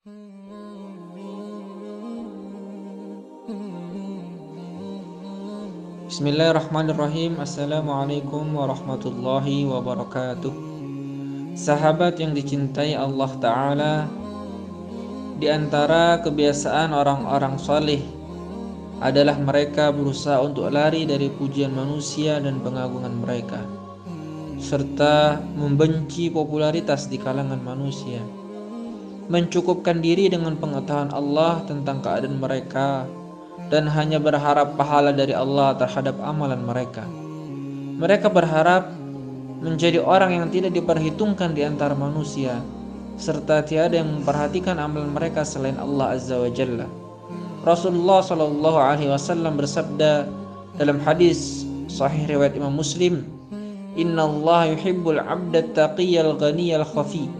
Bismillahirrahmanirrahim. Assalamualaikum warahmatullahi wabarakatuh. Sahabat yang dicintai Allah Ta'ala Di antara kebiasaan orang-orang saleh adalah mereka berusaha untuk lari dari pujian manusia dan pengagungan mereka serta membenci popularitas di kalangan manusia mencukupkan diri dengan pengetahuan Allah tentang keadaan mereka dan hanya berharap pahala dari Allah terhadap amalan mereka. Mereka berharap menjadi orang yang tidak diperhitungkan di antara manusia serta tiada yang memperhatikan amalan mereka selain Allah Azza wa Jalla. Rasulullah sallallahu alaihi wasallam bersabda dalam hadis sahih riwayat Imam Muslim, "Inna yuhibbul 'abda taqiyal ghaniyal khafi."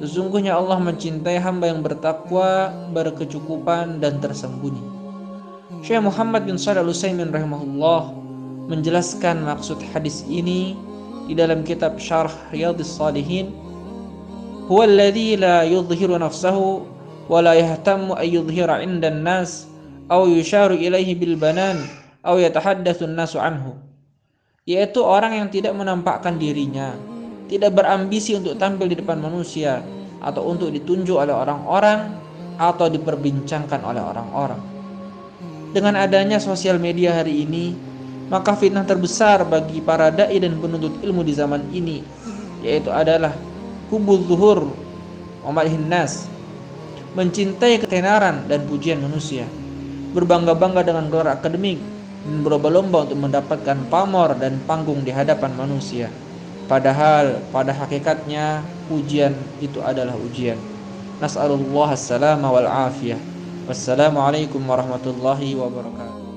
Sesungguhnya Allah mencintai hamba yang bertakwa, berkecukupan dan tersembunyi. Syekh Muhammad bin Shalih Al-Utsaimin rahimahullah menjelaskan maksud hadis ini di dalam kitab Syarh Riyadhis Shalihin huwa alladhi la yudhhiru nafsahu wa la yahtammu an yudhhira 'inda an-nas aw yusharu ilaihi bil banan aw yatahaddatsu an-nasu anhu. Yaitu orang yang tidak menampakkan dirinya tidak berambisi untuk tampil di depan manusia atau untuk ditunjuk oleh orang-orang atau diperbincangkan oleh orang-orang. Dengan adanya sosial media hari ini, maka fitnah terbesar bagi para dai dan penuntut ilmu di zaman ini yaitu adalah hubul zuhur umalihin nas mencintai ketenaran dan pujian manusia berbangga-bangga dengan gelar akademik dan berlomba-lomba untuk mendapatkan pamor dan panggung di hadapan manusia padahal pada hakikatnya pujian itu adalah ujian nas'alullah as-salama wal afiyah Wassalamualaikum warahmatullahi wabarakatuh.